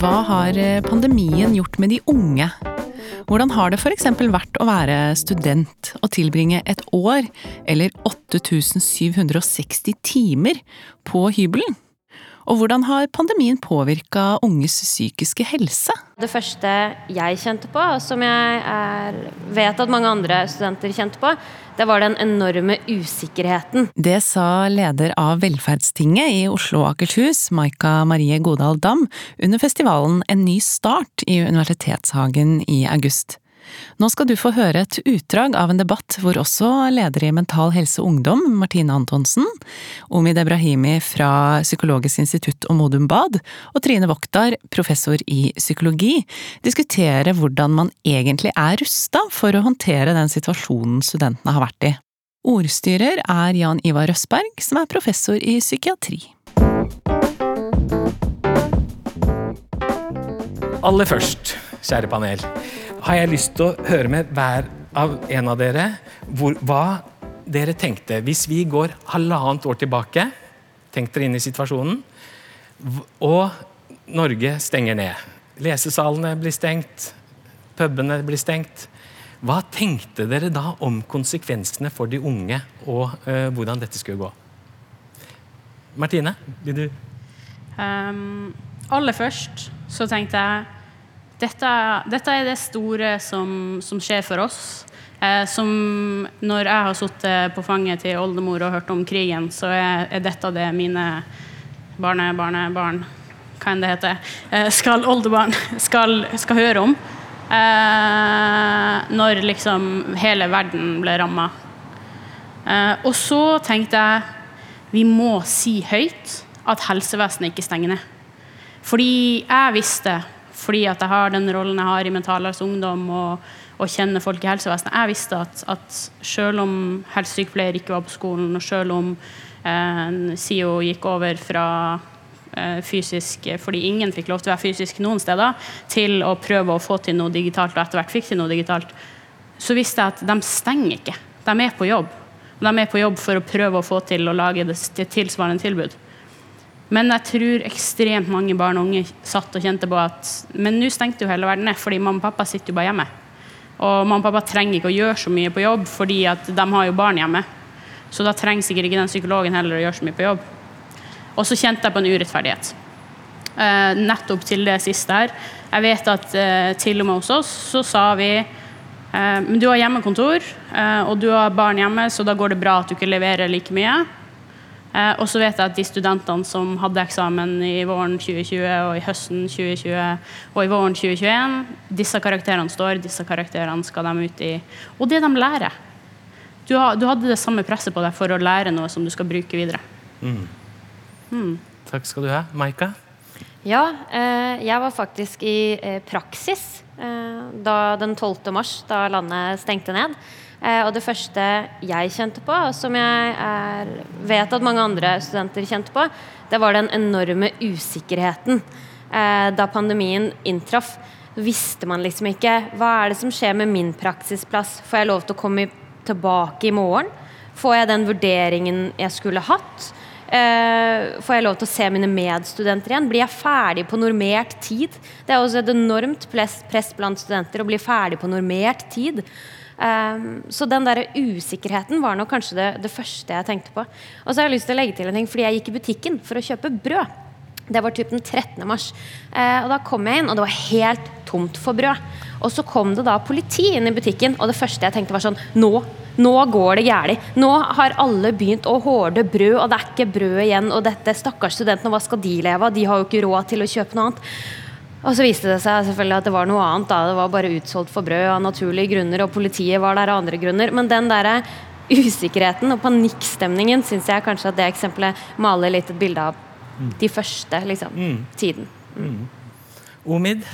Hva har eh, pandemien gjort med de unge? Hvordan har det f.eks. vært å være student og tilbringe et år eller 8760 timer på hybelen? Og hvordan har pandemien påvirka unges psykiske helse? Det første jeg kjente på, som jeg er, vet at mange andre studenter kjente på, det var den enorme usikkerheten. Det sa leder av Velferdstinget i Oslo og Akershus, Maika Marie Godal Dam, under festivalen En ny start i Universitetshagen i august. Nå skal du få høre et utdrag av en debatt hvor også leder i Mental Helse Ungdom, Martine Antonsen, Omid Ebrahimi fra Psykologisk institutt og Modum Bad, og Trine Voktar, professor i psykologi, diskuterer hvordan man egentlig er rusta for å håndtere den situasjonen studentene har vært i. Ordstyrer er Jan Ivar Røsberg, som er professor i psykiatri. Aller først, kjære panel, har jeg lyst til å høre med hver av en av dere hvor, hva dere tenkte hvis vi går halvannet år tilbake. Tenk dere inn i situasjonen. Og Norge stenger ned. Lesesalene blir stengt. Pubene blir stengt. Hva tenkte dere da om konsekvensene for de unge, og uh, hvordan dette skulle gå? Martine, vil du? Um, aller først så tenkte jeg dette, dette, er det store som, som skjer for oss. Eh, som når jeg har sittet på fanget til oldemor og hørt om krigen, så er, er dette det mine barnebarnebarn, Hva enn det heter. Eh, skal oldebarn skal, skal høre om. Eh, når liksom hele verden ble ramma. Eh, og så tenkte jeg vi må si høyt at helsevesenet ikke stenger ned. Fordi jeg visste fordi at jeg har den rollen jeg har i Mental Helse Ungdom og, og, kjenner folk i helsevesenet. Jeg visste at, at selv om helsesykepleier ikke var på skolen, og selv om eh, SIO gikk over fra eh, fysisk, fordi ingen fikk lov til å være fysisk noen steder, til å prøve å få til noe digitalt, og etter hvert fikk til noe digitalt, så visste jeg at de stenger ikke. De er på jobb. De er på jobb for å prøve å få til å lage det tilsvarende tilbud. Men jeg tror ekstremt mange barn og unge satt og kjente på at Men nå stengte jo hele verden ned, fordi mamma og pappa sitter jo bare hjemme. Og mamma og pappa trenger ikke å gjøre så mye på jobb, fordi at de har jo barn hjemme. Så da trenger sikkert ikke den psykologen heller å gjøre så mye på jobb. Og så kjente jeg på en urettferdighet. Eh, nettopp til det siste her. Jeg vet at eh, til og med hos oss så sa vi uh, men du har hjemmekontor, og du har barn hjemme, så da går det bra at du ikke leverer like mye. Eh, og så vet jeg at de studentene som hadde eksamen i våren 2020 og i høsten 2020 og i våren 2021, disse karakterene står, disse karakterene skal de ut i. Og det de lærer. Du, ha, du hadde det samme presset på deg for å lære noe som du skal bruke videre. Mm. Mm. Takk skal du ha. Maika? Ja, eh, jeg var faktisk i eh, praksis eh, da den 12. mars, da landet stengte ned. Eh, og det første jeg kjente på, og som jeg er, vet at mange andre studenter kjente på, det var den enorme usikkerheten. Eh, da pandemien inntraff, visste man liksom ikke hva er det som skjer med min praksisplass. Får jeg lov til å komme tilbake i morgen? Får jeg den vurderingen jeg skulle hatt? Uh, får jeg lov til å se mine medstudenter igjen? Blir jeg ferdig på normert tid? Det er også et enormt press blant studenter å bli ferdig på normert tid. Um, så den der usikkerheten var nok kanskje det, det, første jeg tenkte på. Og så har jeg lyst til å legge til en ting, fordi jeg gikk i butikken for å kjøpe brød. Det var typ den 13. mars. Uh, og da kom jeg inn, og det var helt tomt for brød. Og så kom det da politi inn i butikken, og det første jeg tenkte var sånn Nå, nå går det galt. Nå har alle begynt å horde brød, og det er ikke brød igjen. Og dette stakkars studentene, hva skal de leve av? De har jo ikke råd til å kjøpe noe annet. Og så viste det seg selvfølgelig at det var noe annet. da, Det var bare utsolgt for brød av naturlige grunner, og politiet var der av andre grunner. Men den der usikkerheten og panikkstemningen syns jeg kanskje at det eksempelet maler litt et bilde av mm. de første liksom, mm. tiden. Mm. mm. Omid?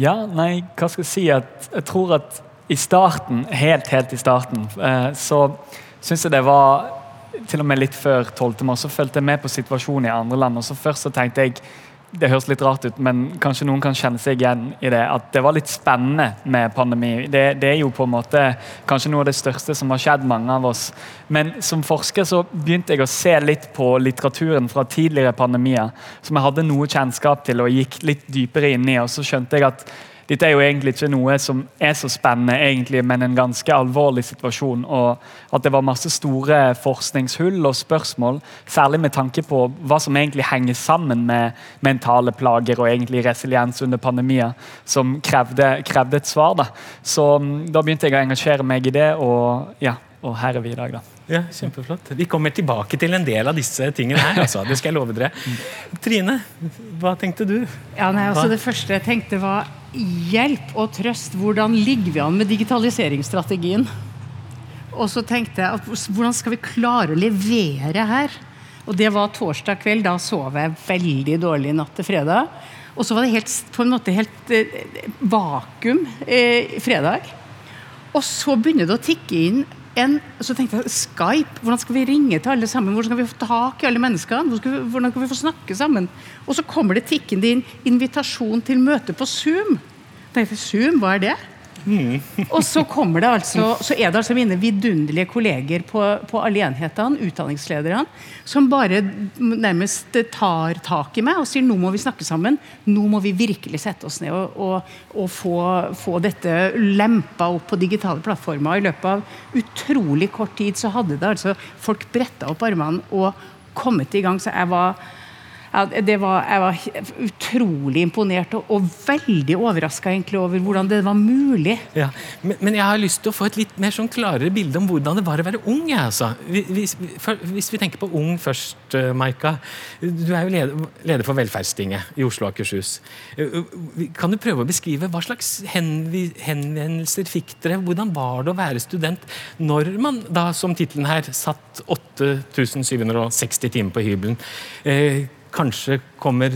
Ja, nei, hva skal jeg si? At jeg tror at i starten, helt, helt i starten, eh, så syns jeg det var til og med litt før 12. mars, så fulgte jeg med på situasjonen i andre land. og så Først så tenkte jeg det høres litt rart ut, men kanskje noen kan kjenne seg igjen i det. At det var litt spennende med pandemi. Det, det, er jo på en måte kanskje noe av det største som har skjedd mange av oss. Men som forsker så begynte jeg å se litt på litteraturen fra tidligere pandemier, som jeg hadde noe kjennskap til og gikk litt dypere inn i. Og så skjønte jeg at dette er jo egentlig ikke noe som er så spennende, egentlig, men en ganske alvorlig situasjon. Og at det var masse store forskningshull og spørsmål, særlig med tanke på hva som egentlig henger sammen med mentale plager og egentlig resiliens under pandemier, som krevde, krevde et svar. Da. Så mm, da begynte jeg å engasjere meg i det, og, ja, og her er vi i dag. da. Ja, kjempeflott. Vi kommer tilbake til en del av disse tingene her. Altså. Det skal jeg love dere. Trine, hva tenkte du? Ja, nei, altså Det første jeg tenkte var hjelp og trøst. Hvordan ligger vi an med digitaliseringsstrategien? Og så tenkte jeg at hvordan skal vi klare å levere her? Og det var torsdag kveld. Da sov jeg veldig dårlig natt til fredag. Og så var det helt, på en måte helt eh, vakuum eh, fredag. Og så begynner det å tikke inn en, så tenkte jeg Skype, hvordan skal vi ringe til alle sammen? Hvordan skal vi få tak i alle menneskene? Hvordan skal vi, hvordan skal vi få snakke sammen? Og så kommer det tikkende inn invitasjon til møte på Zoom. Tenkte Zoom, hva er det? og så kommer det altså, så er det altså mine vidunderlige kolleger på, på alle enhetene, utdanningslederne, som bare nærmest tar tak i meg og sier nå må vi snakke sammen. Nå må vi virkelig sette oss ned og, og, og få, få, dette lempa opp på digitale plattformer. I løpet av utrolig kort tid så hadde det altså folk bretta opp armene og kommet i gang. Så jeg var var, jeg var utrolig imponert og, og veldig overraska over hvordan det var mulig. Ja, men, men, jeg har lyst til å få et litt mer sånn klarere bilde om hvordan det var å være ung. Altså. Hvis, hvis, vi tenker på ung først, uh, Maika. Du er jo leder, leder for Velferdstinget i Oslo og Akershus. Uh, kan du prøve å beskrive hva slags henvendelser fikk dere? Hvordan var det å være student når man da, som tittelen her, satt 8760 timer på hybelen? Kanskje kommer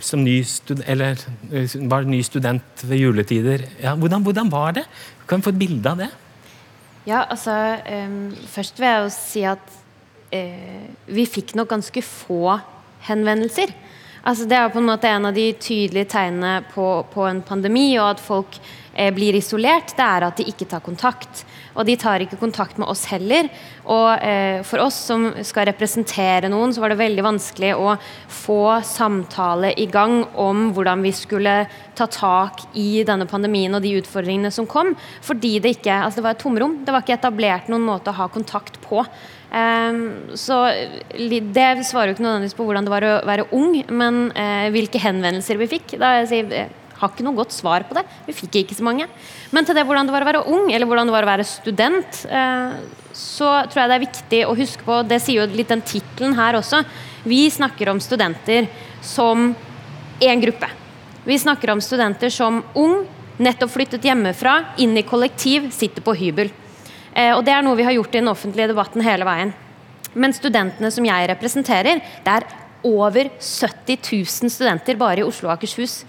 som ny, stud eller, eh, var ny student ved juletider. Ja, hvordan, hvordan, var det? Kan vi få et bilde av det? Ja, altså um, Først vil jeg jo si at uh, vi fikk nok ganske få henvendelser. Altså, det er på en måte en av de tydelige tegnene på, på en pandemi, og at folk blir isolert, det er at de ikke tar kontakt. Og de tar ikke kontakt med oss heller. Og eh, for oss som skal representere noen, så var det veldig vanskelig å få samtale i gang om hvordan vi skulle ta tak i denne pandemien og de utfordringene som kom. Fordi det ikke Altså, det var et tomrom. Det var ikke etablert noen måte å ha kontakt på. Um, så det svarer jo ikke nødvendigvis på hvordan det var å være ung, men uh, hvilke henvendelser vi fikk. Da jeg sier har ikke noe godt svar på det. Vi fikk ikke så mange. Men til det hvordan det var å være ung, eller hvordan det var å være student, eh, så tror jeg det er viktig å huske på Det sier jo litt den tittelen her også. Vi snakker om studenter som én gruppe. Vi snakker om studenter som ung, nettopp flyttet hjemmefra, inn i kollektiv, sitter på hybel. Eh, og det er noe vi har gjort i den offentlige debatten hele veien. Men studentene som jeg representerer, det er over 70 000 studenter bare i Oslo og Akershus.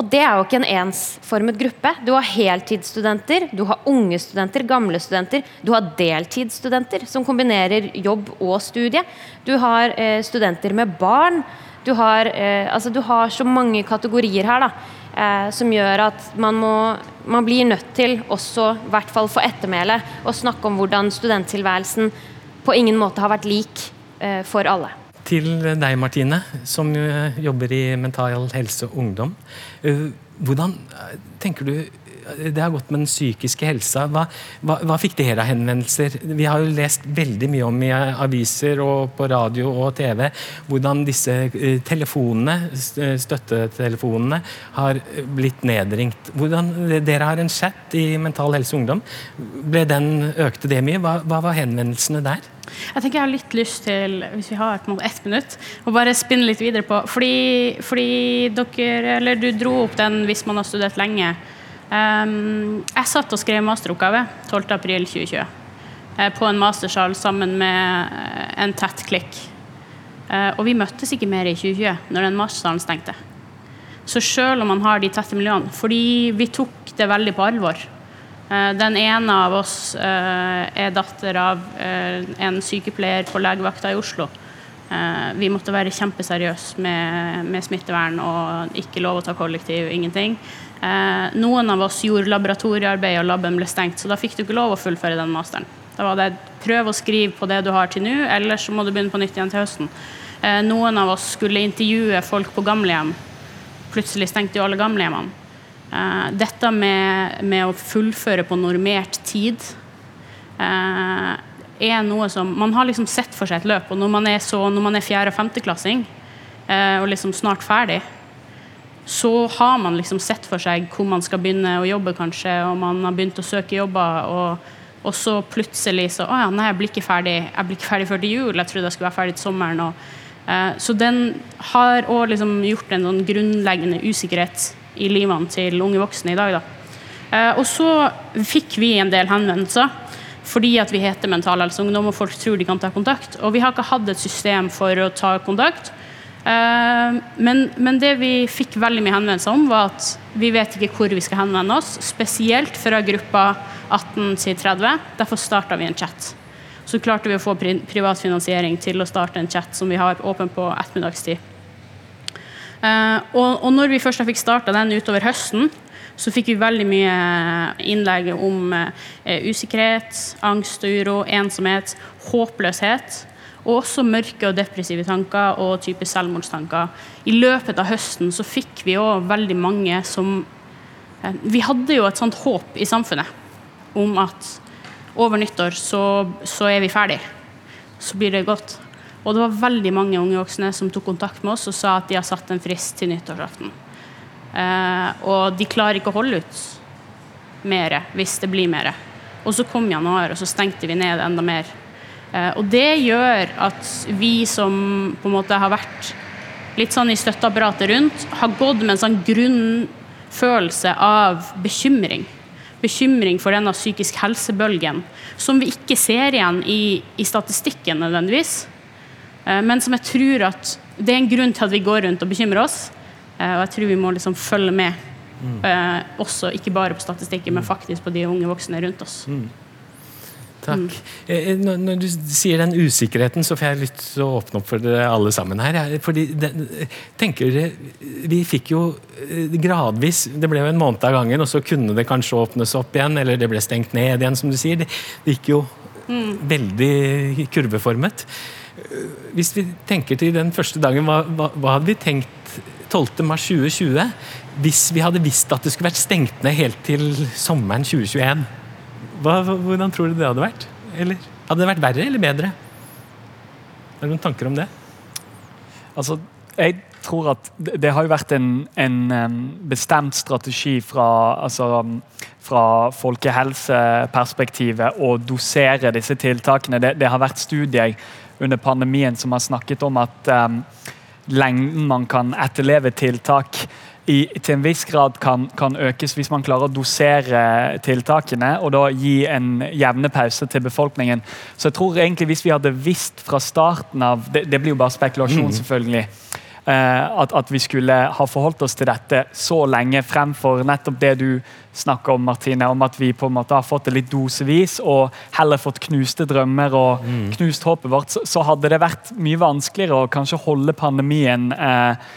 Og det er jo ikke en ensformet gruppe. Du har heltidsstudenter, du har unge studenter, gamle studenter. Du har deltidsstudenter som kombinerer jobb og studie. Du har eh, studenter med barn. Du har, eh, altså, du har, så mange kategorier her da, eh, som gjør at man, må, man blir nødt til også, i hvert fall for ettermælet, å snakke om hvordan studenttilværelsen på ingen måte har vært lik eh, for alle til deg, Martine, som eh, jobber i Mental Helse og Ungdom. Eh, hvordan eh, tenker du det har gått med den psykiske helsa. Hva, hva, hva, fikk dere av henvendelser? Vi har jo lest veldig mye om i aviser og på radio og TV hvordan disse telefonene, støttetelefonene har blitt nedringt. Hvordan, dere har en chat i Mental Helse Ungdom. Ble den, økte det mye? Hva, hva var henvendelsene der? Jeg tenker jeg har litt lyst til, hvis vi har på ett minutt, å bare spinne litt videre på Fordi, fordi dere, eller du dro opp den hvis man har studert lenge. Um, jeg satt og skrev masteroppgave 12.4.2020 uh, på en mastersal sammen med uh, en tett klikk. Uh, og vi møttes ikke mer i 2020, når den mastersalen stengte. Så selv om man har de tette miljøene Fordi vi tok det veldig på alvor. Eh, den ene av oss eh, er datter av eh, en sykepleier på legevakta i Oslo. Eh, vi måtte være kjempeseriøse med, med, smittevern og ikke lov å ta kollektiv, ingenting. Eh, noen av oss gjorde laboratoriearbeid, og laben ble stengt, så da fikk du ikke lov å fullføre den masteren. Da var det prøv å skrive på det du har til nå, eller så må du begynne på nytt igjen til høsten. Eh, noen av oss skulle intervjue folk på gamlehjem. Plutselig stengte jo alle gamlehjemmene. Dette med, med å fullføre på normert tid er noe som Man har liksom sett for seg et løp, og når man er, så, når man er fjerde- og femteklassing eh, og liksom snart ferdig, så har man liksom sett for seg hvor man skal begynne å jobbe, kanskje, og man har begynt å søke jobber, og, og så plutselig så Å ja, nei, jeg blir ikke ferdig jeg blir ikke ferdig før til jul. Jeg trodde jeg skulle være ferdig til sommeren. Og, eh, så den har òg liksom gjort en sånn grunnleggende usikkerhet i livene til unge voksne i dag, da. Eh, og så fikk vi en del henvendelser fordi at vi heter Mental Helse Ungdom og folk tror de kan ta kontakt. Og vi har ikke hatt et system for å ta kontakt. Eh, men, men det vi fikk veldig mye henvendelser om, var at vi vet ikke hvor vi skal henvende oss. Spesielt fra gruppa 18 til 30. Derfor starta vi en chat. Så klarte vi å få privat finansiering til å starte en chat som vi har åpen på ettermiddagstid. Eh, og, og når vi først fikk starta den utover høsten, så fikk vi veldig mye innlegg om eh, usikkerhet, angst og uro, ensomhet, håpløshet. Og også mørke og depressive tanker og type selvmordstanker. I løpet av høsten så fikk vi òg veldig mange som eh, Vi hadde jo et sånt håp i samfunnet om at over nyttår så, så er vi ferdig. Så blir det godt. Og det var veldig mange unge voksne som tok kontakt med oss og sa at de har satt en frist til nyttårsaften. Eh, og de klarer ikke å holde ut mer hvis det blir mer. Og så kom januar, og så stengte vi ned enda mer. Eh, og det gjør at vi som på en måte har vært litt sånn i støtteapparatet rundt, har gått med en sånn grunnfølelse av bekymring. Bekymring for denne psykisk helsebølgen, som vi ikke ser igjen i, i statistikken nødvendigvis. Eh, men som jeg tror at det er en grunn til at vi går rundt og bekymrer oss. Eh, og jeg tror vi må liksom følge med. Mm. Også ikke bare på statistikken, men faktisk på de unge voksne rundt oss. Mm. Takk. Mm. Når, du sier den usikkerheten, så får jeg lyst til å åpne opp for dere alle sammen her. Fordi den, tenker dere, Vi fikk jo gradvis Det ble jo en måned av gangen, og så kunne det kanskje åpnes opp igjen, eller det ble stengt ned igjen, som du sier. Det, gikk jo mm. veldig kurveformet. Hvis vi tenker til den første dagen, hva, hva, hva hadde vi tenkt 12.3.2020 hvis vi hadde visst at det skulle vært stengt ned helt til sommeren 2021. Hva, hvordan tror du det hadde vært? Eller hadde det vært verre eller bedre? Har du noen tanker om det? Altså, jeg tror at det har jo vært en, en bestemt strategi fra, altså, fra folkehelseperspektivet å dosere disse tiltakene. Det, det, har vært studier under pandemien som har snakket om at um, lengden man kan etterleve tiltak i, til en viss grad kan, kan, økes hvis man klarer å dosere tiltakene og da gi en jevne pause til befolkningen. Så jeg tror egentlig hvis vi hadde visst fra starten av Det, det blir jo bare spekulasjon, mm. selvfølgelig. Eh, at, at, vi skulle ha forholdt oss til dette så lenge fremfor nettopp det du snakker om, Martine, om at vi på en måte har fått det litt dosevis og heller fått knuste drømmer og mm. knust håpet vårt, så, så, hadde det vært mye vanskeligere å kanskje holde pandemien eh,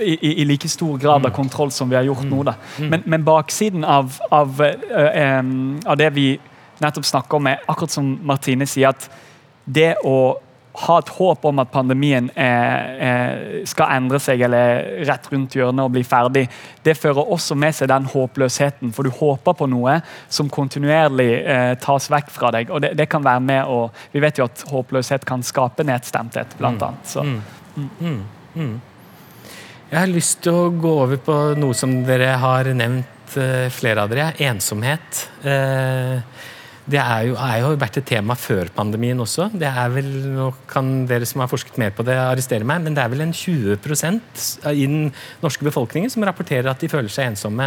i, i, i, like stor grad av mm. kontroll som vi har gjort nå. Da. Mm. Men, men baksiden av, av, uh, um, av det vi nettopp snakker om, er akkurat som Martine sier, at det å ha et håp om at pandemien er, er, skal endre seg eller rett rundt hjørnet og bli ferdig, det fører også med seg den håpløsheten. For du håper på noe som kontinuerlig eh, tas vekk fra deg. og det, det, kan være med å, Vi vet jo at håpløshet kan skape nedstemthet, blant mm. annet. Så. Mm. Mm. mm. Jeg har lyst til å gå over på noe som dere har nevnt, eh, flere av dere. Ensomhet. Eh, det er jo, er jo, vært et tema før pandemien også. Det er vel, Nå kan dere som har forsket mer på det, arrestere meg, men det er vel en 20% i den norske befolkningen som rapporterer at de føler seg ensomme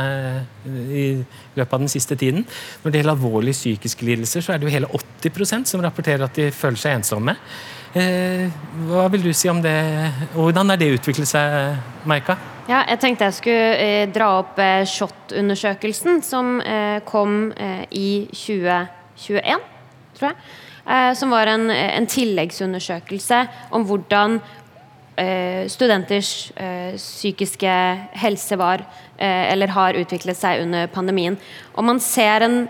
i løpet av den siste tiden. Når det gjelder alvorlige psykiske lidelser, så er det jo hele 80% som rapporterer at de føler seg ensomme. Eh, hva vil du si om det? Hvordan har det utviklet seg, Maika? Ja, jeg tenkte jeg skulle eh, dra opp eh, SHoT-undersøkelsen som kom i 2021, tror jeg. som var en, en tilleggsundersøkelse om hvordan studenters psykiske helse var eller har utviklet seg under pandemien. Og man ser en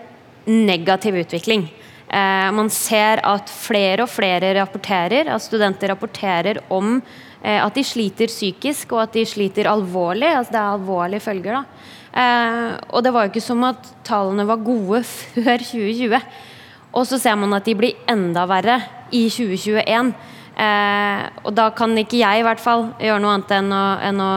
negativ utvikling. Eh, man ser at flere og flere rapporterer, at studenter rapporterer om eh, at de sliter psykisk, og at de sliter alvorlig. Altså det er alvorlige følger. da. Eh, og det var jo ikke som at tallene var gode før 2020. Og så ser man at de blir enda verre i 2021. Eh, og da kan ikke jeg i hvert fall gjøre noe annet enn å, enn å,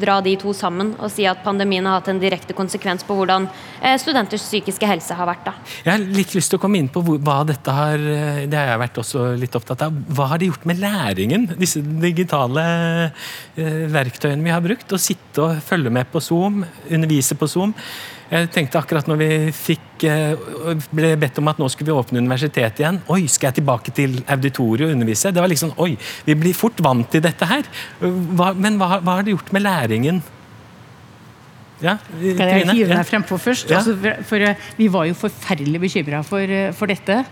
dra de to sammen og si at pandemien har hatt en direkte konsekvens på hvordan eh, studenters psykiske helse har vært. Da. Jeg har litt lyst til å komme inn på hvor, hva dette har eh, Det har jeg vært også litt opptatt av. Hva har det gjort med læringen, disse digitale eh, verktøyene vi har brukt? Å sitte og følge med på Zoom, undervise på Zoom. Jeg tenkte akkurat når vi fikk, eh, ble bedt om at nå skulle vi åpne universitetet igjen Oi, skal jeg tilbake til auditoriet og undervise? Det var liksom, oi, Vi blir fort vant til dette her. Hva, men hva, hva, har det gjort med læringen? Ja, Skal jeg hive meg frempå først? Ja. Altså, for, for, vi var jo forferdelig bekymra for, eh, for dette.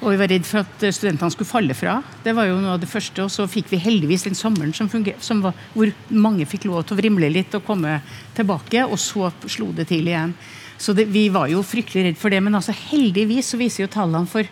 Og vi var redd for at studentene skulle falle fra. Det var jo noe av det første. Og så fikk vi heldigvis den sommeren som som var, hvor mange fikk lov til å vrimle litt og komme tilbake. Og så slo det til igjen. Så det, vi var jo fryktelig redd for det. Men altså heldigvis så viser jo tallene for,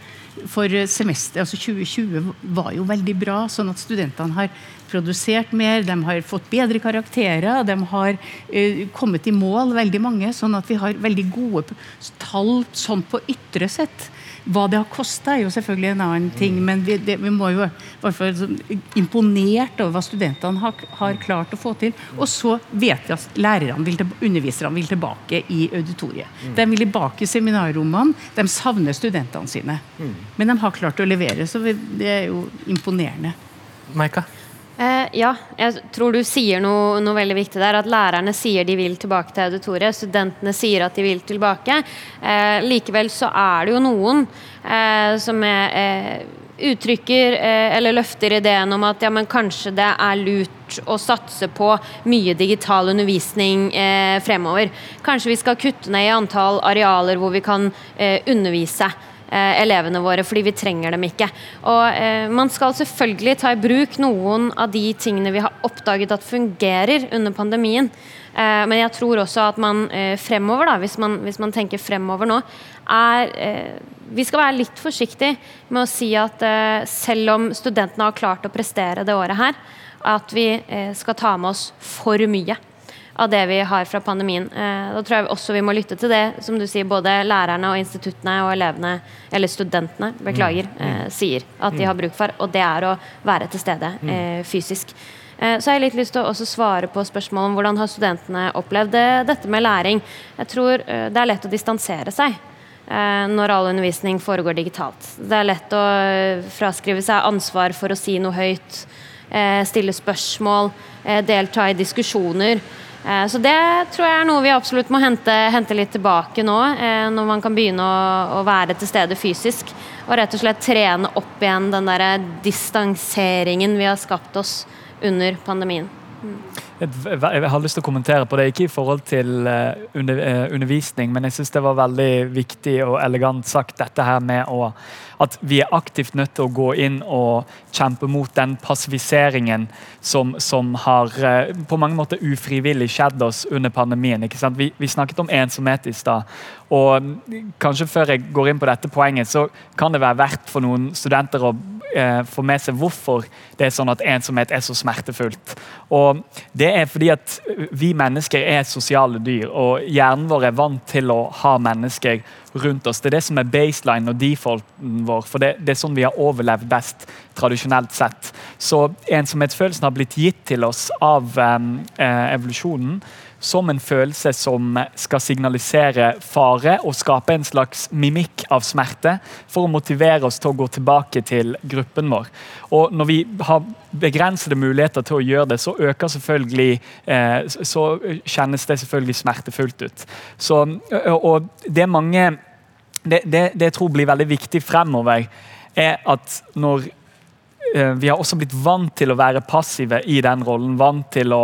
for semester, altså 2020 var jo veldig bra. Sånn at studentene har produsert mer, de har fått bedre karakterer. De har uh, kommet i mål, veldig mange. Sånn at vi har veldig gode tall sånn på ytre sett. Hva det har kosta, er jo selvfølgelig en annen ting. Mm. Men vi, det, vi må jo være imponert over hva studentene har, har, klart å få til. Og så vet vi at lærerne vil underviserne vil tilbake i auditoriet. Mm. De vil tilbake i seminarrommene. De savner studentene sine. Mm. Men de har klart å levere, så det er jo imponerende. Maika? Eh, ja, jeg tror du sier noe, noe, veldig viktig der. At lærerne sier de vil tilbake til auditoriet. Studentene sier at de vil tilbake. Eh, likevel så er det jo noen eh, som er, eh, uttrykker eh, eller løfter ideen om at ja, men kanskje det er lurt å satse på mye digital undervisning eh, fremover. Kanskje vi skal kutte ned i antall arealer hvor vi kan undervise. Eh, elevene våre, fordi vi trenger dem ikke. Og eh, Man skal selvfølgelig ta i bruk noen av de tingene vi har oppdaget at fungerer under pandemien. Eh, men jeg tror også at man eh, fremover, da, hvis man, hvis man, tenker fremover nå, er eh, Vi skal være litt forsiktige med å si at eh, selv om studentene har klart å prestere det året her, at vi skal ta med oss for mye av det vi har fra pandemien. Eh, da tror jeg også vi må lytte til det som du sier, både lærerne og instituttene og elevene, eller studentene, beklager, mm. eh, sier at de mm. har bruk for. Og det er å være til stede mm. eh, fysisk. Så har jeg litt lyst til å også svare på spørsmålet om hvordan har studentene opplevd dette med læring. Jeg tror det er lett å distansere seg når all undervisning foregår digitalt. Det er lett å fraskrive seg ansvar for å si noe høyt, stille spørsmål, delta i diskusjoner. Eh, så det tror jeg er noe vi absolutt må hente, hente litt tilbake nå, eh, når man kan begynne å, å, være til stede fysisk. Og rett og slett trene opp igjen den der distanseringen vi har skapt oss under pandemien. Jeg har lyst til å kommentere på det, ikke i forhold til eh, undervisning, men jeg syns det var veldig viktig og elegant sagt dette her med å at vi er aktivt nødt til å gå inn og kjempe mot den passiviseringen som, som har eh, på mange måter ufrivillig skjedd oss under pandemien. Vi, vi, snakket om ensomhet i stad. Og kanskje før jeg går inn på dette poenget, så kan det være verdt for noen studenter å eh, få med seg hvorfor det er sånn at ensomhet er så smertefullt. Og Det er fordi at vi mennesker er sosiale dyr, og hjernen vår er vant til å ha mennesker rundt oss. Det er det som er baseline og defaulten vår, for det, det er sånn vi har overlevd best tradisjonelt sett. Så ensomhetsfølelsen har blitt gitt til oss av eh, evolusjonen som en følelse som skal signalisere fare og skape en slags mimikk av smerte for å motivere oss til å gå tilbake til gruppen vår. Og Når vi har begrensede muligheter til å gjøre det, så øker selvfølgelig eh, så kjennes det selvfølgelig smertefullt ut. Så, og det mange det, det, det, jeg tror blir veldig viktig fremover, er at når vi har også blitt vant til å være passive i den rollen, vant til å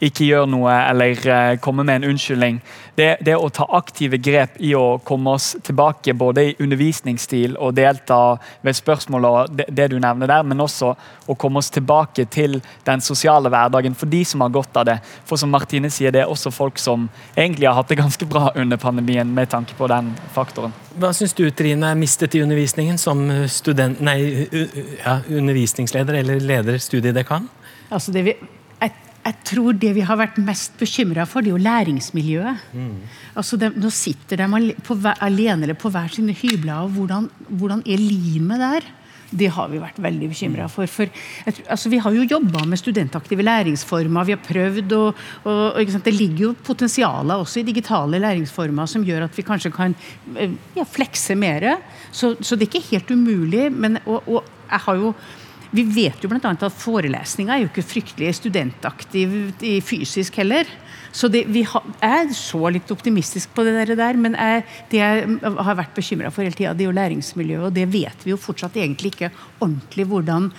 ikke gjør noe eller uh, komme med en unnskyldning. Det, det, å ta aktive grep i å komme oss tilbake både i undervisningsstil og delta ved spørsmål og det, det, du nevner der, men også å komme oss tilbake til den sosiale hverdagen for de som har godt av det. For som Martine sier, det er også folk som egentlig har hatt det ganske bra under pandemien med tanke på den faktoren. Hva syns du Trine er mistet i undervisningen som student, nei, ja, undervisningsleder eller leder studiedekan? Altså det vi jeg tror det vi har vært mest bekymra for, det er jo læringsmiljøet. Mm. Altså de, nå sitter de på, alene eller på hver sine hybler, og hvordan, hvordan er limet der? Det har vi vært veldig bekymra for. for altså, vi har jo jobba med studentaktive læringsformer. Vi har prøvd, og, og, og Det ligger jo potensialer også i digitale læringsformer som gjør at vi kanskje kan eh, ja, flekse mer. Så, så, det er ikke helt umulig. Men, og, og jeg har jo vi vet jo bl.a. at forelesninga er jo ikke fryktelig studentaktiv fysisk heller. Så det, vi ha, er så litt optimistisk på det der, men jeg, det jeg har vært bekymra for hele tida, det er jo læringsmiljøet. Og det vet vi jo fortsatt egentlig ikke ordentlig hvordan,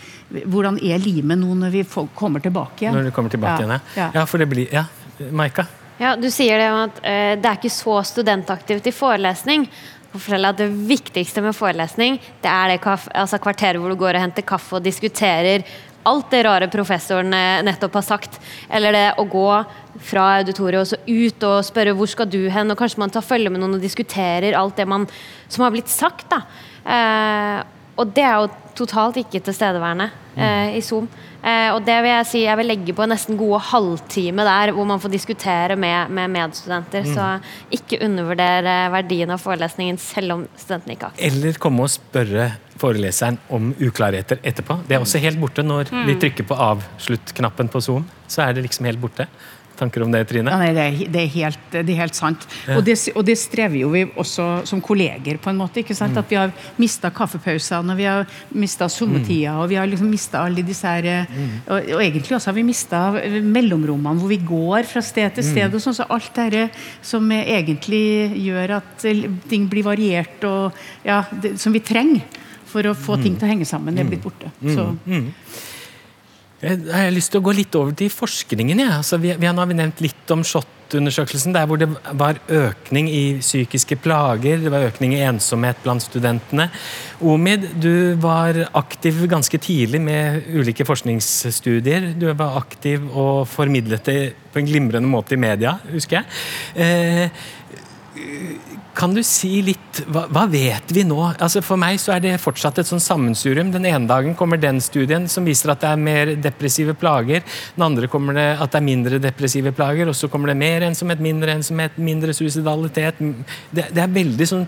hvordan er limet nå når vi kommer tilbake igjen. Når du kommer tilbake ja, igjen, ja. ja. for det blir Ja, Maika? Ja, Du sier det om at uh, det er ikke så studentaktivt i forelesning at Det viktigste med forelesning det er det altså kvarteret hvor du går og henter kaffe og diskuterer alt det rare professoren eh, nettopp har sagt. Eller det å gå fra auditoriet og så ut og spørre hvor skal du hen, og kanskje man tar følge med noen og diskuterer alt det man, som har blitt sagt. da. Eh, og det er jo totalt ikke tilstedeværende eh, i Zoom. Eh, og det vil jeg si jeg vil legge på en nesten gode halvtime der, hvor man får diskutere med, med medstudenter. Mm. Så ikke undervurdere verdien av forelesningen selv om studentene ikke har Eller komme og spørre foreleseren om uklarheter etterpå. Det er også helt borte når mm. vi trykker på avslutt-knappen på Zoom. Så er det liksom helt borte tanker om det, Trine? Ja, nei, det, er, det, er helt, det, er, helt, sant. Ja. Og, det, og, det, strever jo vi også som kolleger, på en måte. ikke sant? Mm. At vi har mista kaffepausene, og vi har mista sommertida, mm. og vi har liksom mista alle disse her mm. og, og, egentlig også har vi mista mellomrommene hvor vi går fra sted til sted. Mm. og sånn, så Alt dette som egentlig gjør at ting blir variert, og ja, som vi trenger for å få mm. ting til å henge sammen, det er blitt borte. Så. Jeg har lyst til å gå litt over til forskningen. Ja. Altså, vi, vi, har nevnt litt om SHoT-undersøkelsen, der hvor det var økning i psykiske plager, det var økning i ensomhet blant studentene. Omid, du var aktiv ganske tidlig med ulike forskningsstudier. Du var aktiv og formidlet det på en glimrende måte i media, husker jeg. Eh, kan du si litt hva, hva, vet vi nå? Altså For meg så er det fortsatt et sånn sammensurium. Den ene dagen kommer den studien som viser at det er mer depressive plager. Den andre kommer det at det er mindre depressive plager, og så kommer det mer ensomhet, mindre ensomhet, mindre suicidalitet. Det, det er veldig sånn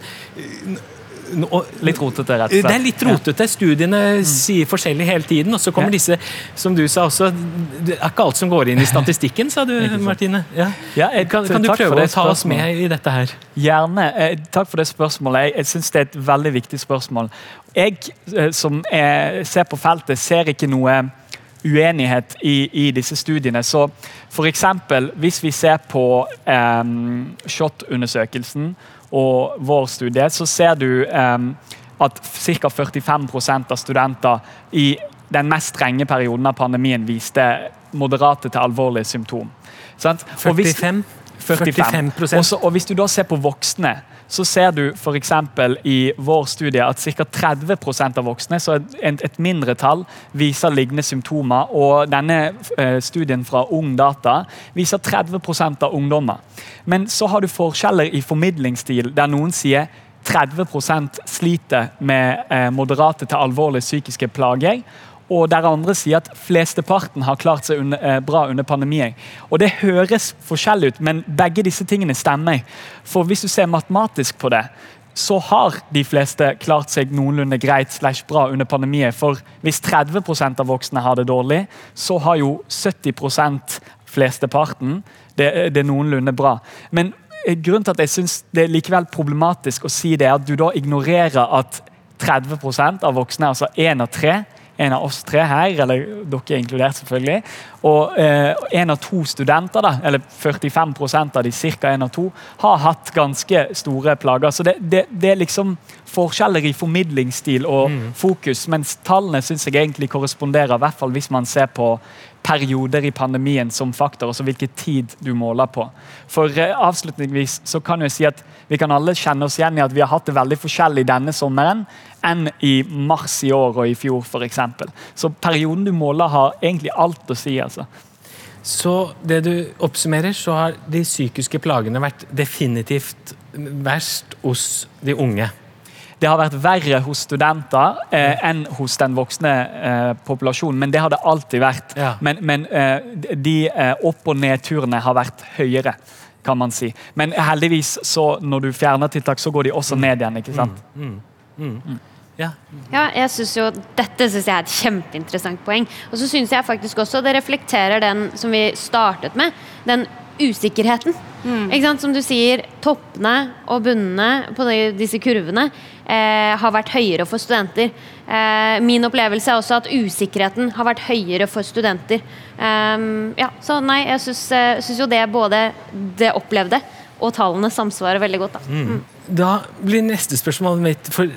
litt rotete, rett og slett. Det er litt rotete. Studiene mm. sier forskjellig hele tiden. Og så kommer disse, som du sa også Det er ikke alt som går inn i statistikken, sa du, Martine. Ja. Kan, kan, du prøve å ta oss med i dette her? Gjerne. Eh, takk for det spørsmålet. Jeg, jeg syns det er et veldig viktig spørsmål. Jeg eh, som er, ser på feltet, ser ikke noe uenighet i, i, disse studiene. Så for eksempel, Hvis vi ser på eh, SHoT-undersøkelsen og vår studie, så ser du at ca. 45% av studenter i den mest strenge perioden av pandemien viste moderate til alvorlige symptom. 45? 45 Også, og Hvis du da ser på voksne, så ser du f.eks. i vår studie at ca. 30% av voksne, så et, et mindretall, viser lignende symptomer. Og denne eh, studien fra Ung Data viser 30 av ungdommer. Men så har du forskjeller i formidlingsstil, der noen sier 30% sliter med eh, moderate til alvorlige psykiske plager og der andre sier at flesteparten har klart seg under, eh, bra under pandemien. Og Det høres forskjellig ut, men begge disse tingene stemmer. For hvis du ser matematisk på det, så har de fleste klart seg noenlunde greit slash bra under pandemien. For hvis 30% av voksne har det dårlig, så har jo 70 flesteparten det, det er noenlunde bra. Men eh, grunnen til at jeg synes det er likevel problematisk å si det, er at du da ignorerer at 30% av voksne, altså én av tre, en av oss tre her, eller dere er inkludert, selvfølgelig, og eh, en av to studenter, da, eller 45% av de, ca. en av to, har hatt ganske store plager. Så det, det, det er liksom forskjeller i formidlingsstil og mm. fokus, mens tallene syns jeg egentlig korresponderer, i hvert fall hvis man ser på perioder i pandemien som faktor, altså hvilken tid du måler på. For eh, avslutningsvis så kan jeg si at vi kan alle kjenne oss igjen i at vi har hatt det veldig forskjellig denne sommeren enn i mars i år og i fjor f.eks. Så perioden du måler, har egentlig alt å si. altså. Så det du oppsummerer, så har de psykiske plagene vært definitivt verst hos de unge. Det har vært verre hos studenter eh, enn hos den voksne eh, populasjonen, men det har det alltid vært. Ja. Men, men eh, de eh, opp- og nedturene har vært høyere, kan man si. Men heldigvis, så når du fjerner tiltak, så går de også ned igjen. ikke sant? Ja. Ja, jeg synes jo, Dette synes jeg er et kjempeinteressant poeng. Og så synes jeg faktisk også det reflekterer den som vi startet med. Den usikkerheten. Ikke sant? Som du sier, toppene og bunnene på de, disse kurvene eh, har vært høyere for studenter. Eh, min opplevelse er også at usikkerheten har vært høyere for studenter. Ehm, ja, så nei, jeg syns, eh, syns jo det både det opplevde og tallene samsvarer veldig godt. Da. Mm. Da blir neste spørsmål mitt For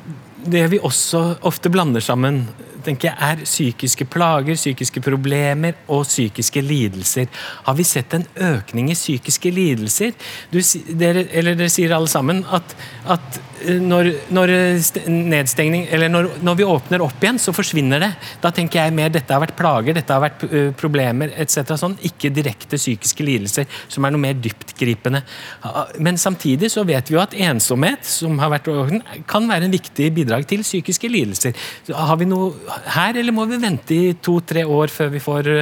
det vi også ofte blander sammen, tenker jeg, er psykiske plager, psykiske problemer og psykiske lidelser. Har vi sett en økning i psykiske lidelser? Du, dere, eller dere sier alle sammen at, at eh, når, når nedstengning Eller når, når vi åpner opp igjen, så forsvinner det. Da tenker jeg mer dette har vært plager, dette har vært ø, problemer etc. Sånn, ikke direkte psykiske lidelser, som er noe mer dyptgripende. Men samtidig så vet vi jo at ensomhet, som har vært kan være en viktig bidrag til psykiske lidelser. Har vi noe her, eller må vi vente i to-tre år før vi får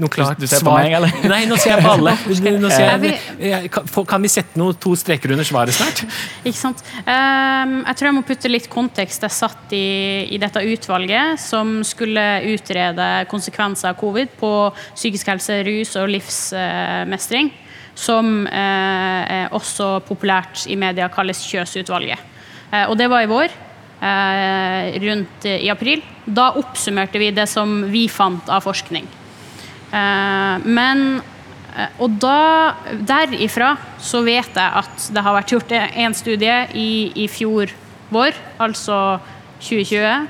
noe klart du ser på svar? meg, eller? Nei, nå ser jeg på alle. Nå ser jeg, jeg, kan, vi sette noe, to streker under svaret snart? Ikke sant? Um, jeg tror jeg må putte litt kontekst. Jeg satt i, i dette utvalget som skulle utrede konsekvenser av covid på psykisk helse, rus og livsmestring. Som eh, er også populært i media kalles Kjøs-utvalget. Eh, og det var i vår. Eh, rundt i april. Da oppsummerte vi det som vi fant av forskning. Eh, men eh, Og da, derifra så vet jeg at det har vært gjort en studie i, i fjor vår, altså 2020,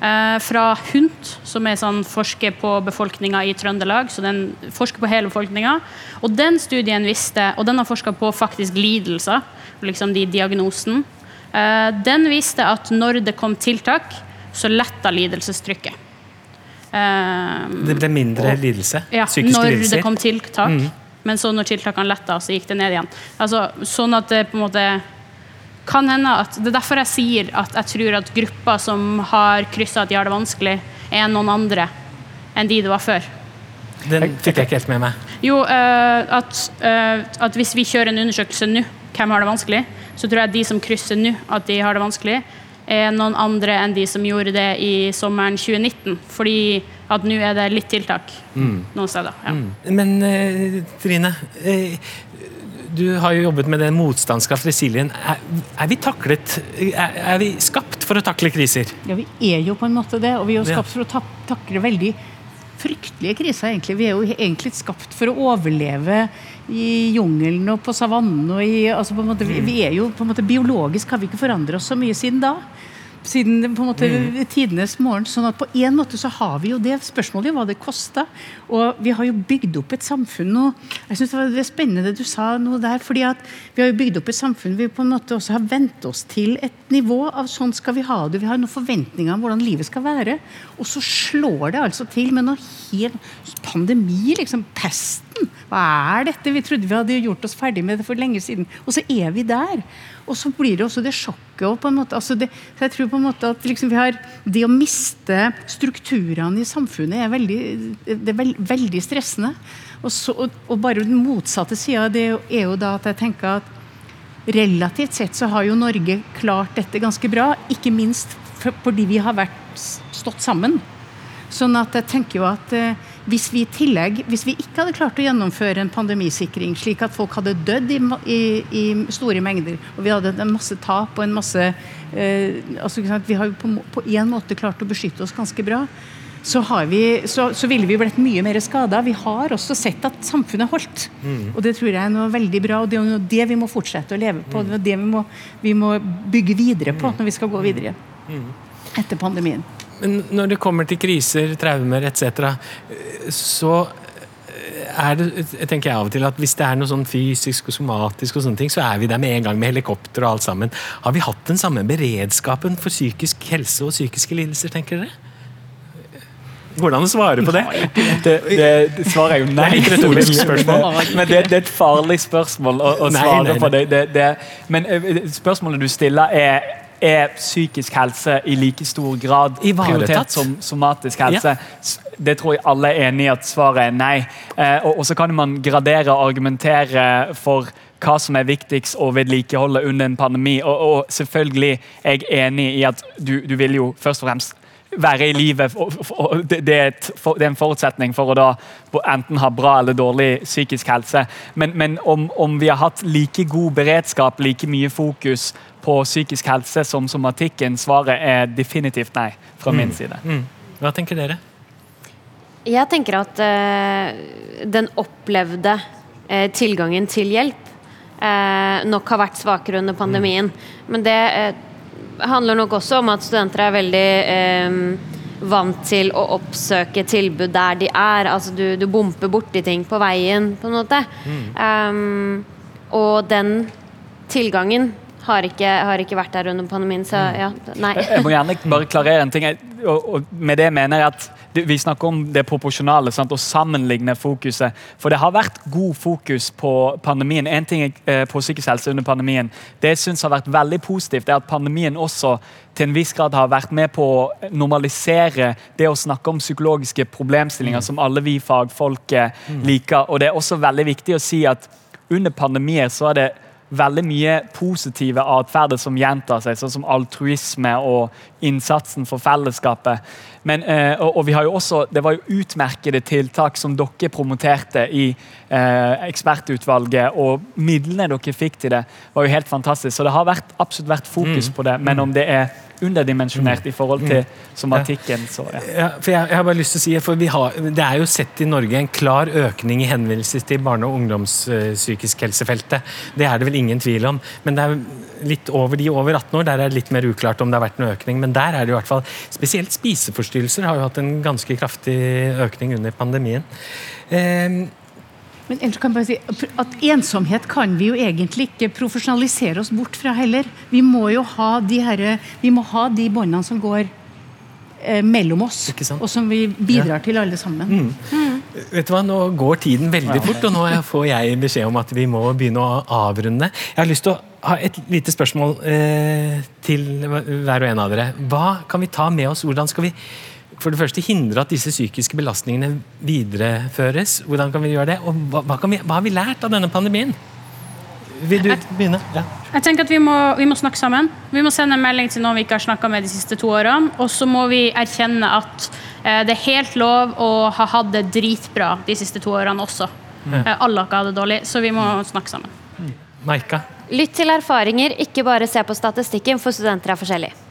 eh, fra HUNT, som er sånn forsker på befolkninga i Trøndelag. Så den forsker på hele befolkninga. Og den studien visste, og den har forska på faktisk lidelser, liksom de diagnosen. Eh, den viste at når det kom tiltak, så letta lidelsestrykket. Eh, Det ble mindre lidelse? ja, psykiske når lidelser? det kom tiltak. Men så når tiltakene letta, så gikk det ned igjen. Altså, sånn at det på en måte kan hende at Det er derfor jeg sier at jeg tror at grupper som har kryssa at de har det vanskelig, er noen andre enn de det var før. Den fikk jeg ikke helt med meg. Jo, eh, at, at hvis vi kjører en undersøkelse nå, hvem har det vanskelig, så tror jeg de som krysser nå at de har det vanskelig, er noen andre enn de som gjorde det i sommeren 2019. Fordi at nå er det litt tiltak noen steder. Ja. Men eh, Trine, eh, du har jo jobbet med den motstandskraft, resilien. Er, er vi taklet er, er vi skapt for å takle kriser? Ja, vi er jo på en måte det, og vi er jo Ja. skapt for å ta takle veldig fryktelige kriser, egentlig. Vi er jo egentlig skapt for å overleve i jungelen og på savannen og i altså på en måte, vi, vi er jo på en måte Biologisk har vi ikke forandret oss så mye siden da. Siden på en måte tidenes morgen. sånn at på en måte så har vi jo det. Spørsmålet er hva det kosta. Og vi har jo bygd opp et samfunn nå. Jeg synes det var det spennende det du sa noe der. fordi at vi har jo bygd opp et samfunn vi på en måte også har vent oss til et nivå av sånn skal vi ha det. Vi har noen forventninger om hvordan livet skal være. Og så slår det altså til med noe helt Pandemi, liksom. Pesten. Hva er dette? Vi trodde vi hadde gjort oss ferdig med det for lenge siden. Og så er vi der. Og så blir det også det sjokket. Og på en måte, altså det, jeg tror på en måte at liksom vi har Det å miste strukturene i samfunnet er veldig, det er veld, veldig stressende. Og, så, og, og bare den motsatte sida er jo da at jeg tenker at relativt sett så har jo Norge klart dette ganske bra. Ikke minst for- fordi vi har vært, stått sammen. Sånn at jeg tenker jo at eh, hvis vi i tillegg, hvis vi ikke hadde klart å gjennomføre en pandemisikring, slik at folk hadde dødd i, i, i store mengder, og vi hadde en masse tap og en masse eh, altså, Vi har jo på, én måte klart å beskytte oss ganske bra. Så, har vi, så, så ville vi blitt mye mer skada. Vi har også sett at samfunnet holdt. Og det tror jeg er noe veldig bra, og det er det vi må fortsette å leve på. Det er det vi må, vi må bygge videre på når vi skal gå videre etter pandemien. Men når det kommer til kriser, traumer etc., så er det, tenker jeg av og til at hvis det er noe sånn fysisk og somatisk, og sånne ting, så er vi der med en gang med helikopter og alt sammen. Har vi hatt den samme beredskapen for psykisk helse og psykiske lidelser, tenker dere? Går det an å svare på det? Det, det, svaret er jo nei. Det er. Men det, det, er et farlig spørsmål å, å svare nei, nei. på. det. Men eh, spørsmålet du stiller, er er psykisk helse i like stor grad prioritert som somatisk helse? Ja. Det tror jeg alle er enig i at svaret er nei. Eh, og, og så kan man gradere og argumentere for hva som er viktigst å vedlikeholde under en pandemi. Og, og selvfølgelig er jeg enig i at du, du vil jo først og fremst være i livet. Det, er en forutsetning for å da enten ha bra eller dårlig psykisk helse. Men, men om, om vi har hatt like god beredskap, like mye fokus på psykisk helse som somatikken, svaret er definitivt nei fra min side. Mm. Hva tenker dere? Jeg tenker at eh, den opplevde eh, tilgangen til hjelp eh, nok har vært svakere under pandemien. Men det handler nok også om at studenter er veldig eh, vant til å oppsøke tilbud der de er. Altså du, du bomper borti ting på veien, på en måte. Um, og den tilgangen har ikke, har ikke vært der under pandemien, så ja, nei. Jeg må gjerne bare klarere en ting. Jeg- Og, og med det mener jeg at vi snakker om det proporsjonale sant? og sammenligne fokuset. For det har vært god fokus på pandemien. En ting eh, på psykisk helse under pandemien det jeg synes har vært veldig positivt, er at pandemien også til en viss grad har vært med på å normalisere det å snakke om psykologiske problemstillinger som alle vi fagfolk eh, liker. Og det er også veldig viktig å si at under pandemier så er det veldig mye positive atferder som gjentar seg, sånn som altruisme og innsatsen for fellesskapet. Men, eh, og, vi har jo også, Det var jo utmerkede tiltak som dere promoterte i eh, ekspertutvalget, og midlene dere fikk til det, var jo helt fantastisk. Så det har vært, absolutt vært fokus på det. Men om det er underdimensjonert i forhold til somatikken, så ja. Ja, for jeg, jeg har bare lyst til å si, for vi har, Det er jo sett i Norge en klar økning i henvendelser til barne- og ungdomspsykisk helsefeltet. Det er det vel ingen tvil om. Men det er litt over de over 18 år, der er det litt mer uklart om det har vært en økning. Men der er det i hvert fall Spesielt spiseforstyrrelser har jo hatt en ganske kraftig økning under pandemien. Eh, Men ellers kan jeg bare si at ensomhet kan vi jo egentlig ikke profesjonalisere oss bort fra heller. Vi må jo ha de, herre- vi må ha de båndene som går eh, mellom oss, Ikke sant? og som vi bidrar til alle sammen. Vet du hva, Nå går tiden veldig fort, og nå får jeg beskjed om at vi må begynne å avrunde. Jeg har lyst til å ha et lite spørsmål eh, til hver og en av dere. Hva kan vi ta med oss? Hvordan skal vi for det første hindre at disse psykiske belastningene videreføres? Hvordan kan vi gjøre det? Og hva, hva, kan vi, hva har vi lært av denne pandemien? Vil du begynne? Ja. Jeg tenker at vi må, vi må snakke sammen. Vi må sende en melding til noen vi ikke har snakka med de siste to årene. Og så må vi erkjenne at eh, det er helt lov å ha hatt det dritbra de siste to årene også. Eh, alle har ikke hatt det dårlig, så vi må snakke sammen. Maika? Lytt til erfaringer, ikke bare se på statistikken, for studenter er forskjellige.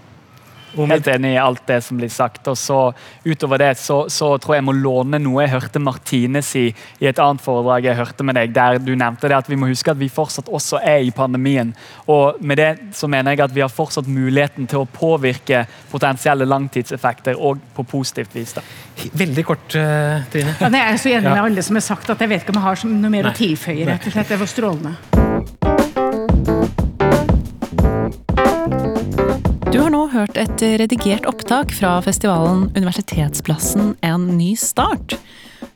Helt enig i alt det som blir sagt. og så Utover det så, så tror jeg jeg må låne noe jeg hørte Martine si i et annet foredrag jeg hørte med deg, der du nevnte det at vi må huske at vi fortsatt også er i pandemien. Og med det så mener jeg at vi har fortsatt muligheten til å påvirke potensielle langtidseffekter, og på positivt vis. da. Veldig kort, eh, Trine. Ja, nei, jeg er så enig med alle som har sagt at jeg vet ikke om jeg har noe mer Nei. å tilføye. rett og slett. Det var strålende. Hørt et redigert opptak fra festivalen Universitetsplassen en ny start.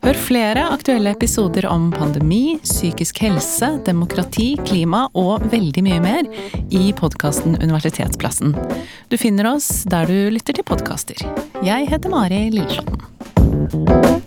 Hør flere aktuelle episoder om pandemi, psykisk helse, demokrati, klima og veldig mye mer i podkasten Universitetsplassen. Du finner oss der du lytter til podkaster. Jeg heter Mari Lilleslåtten.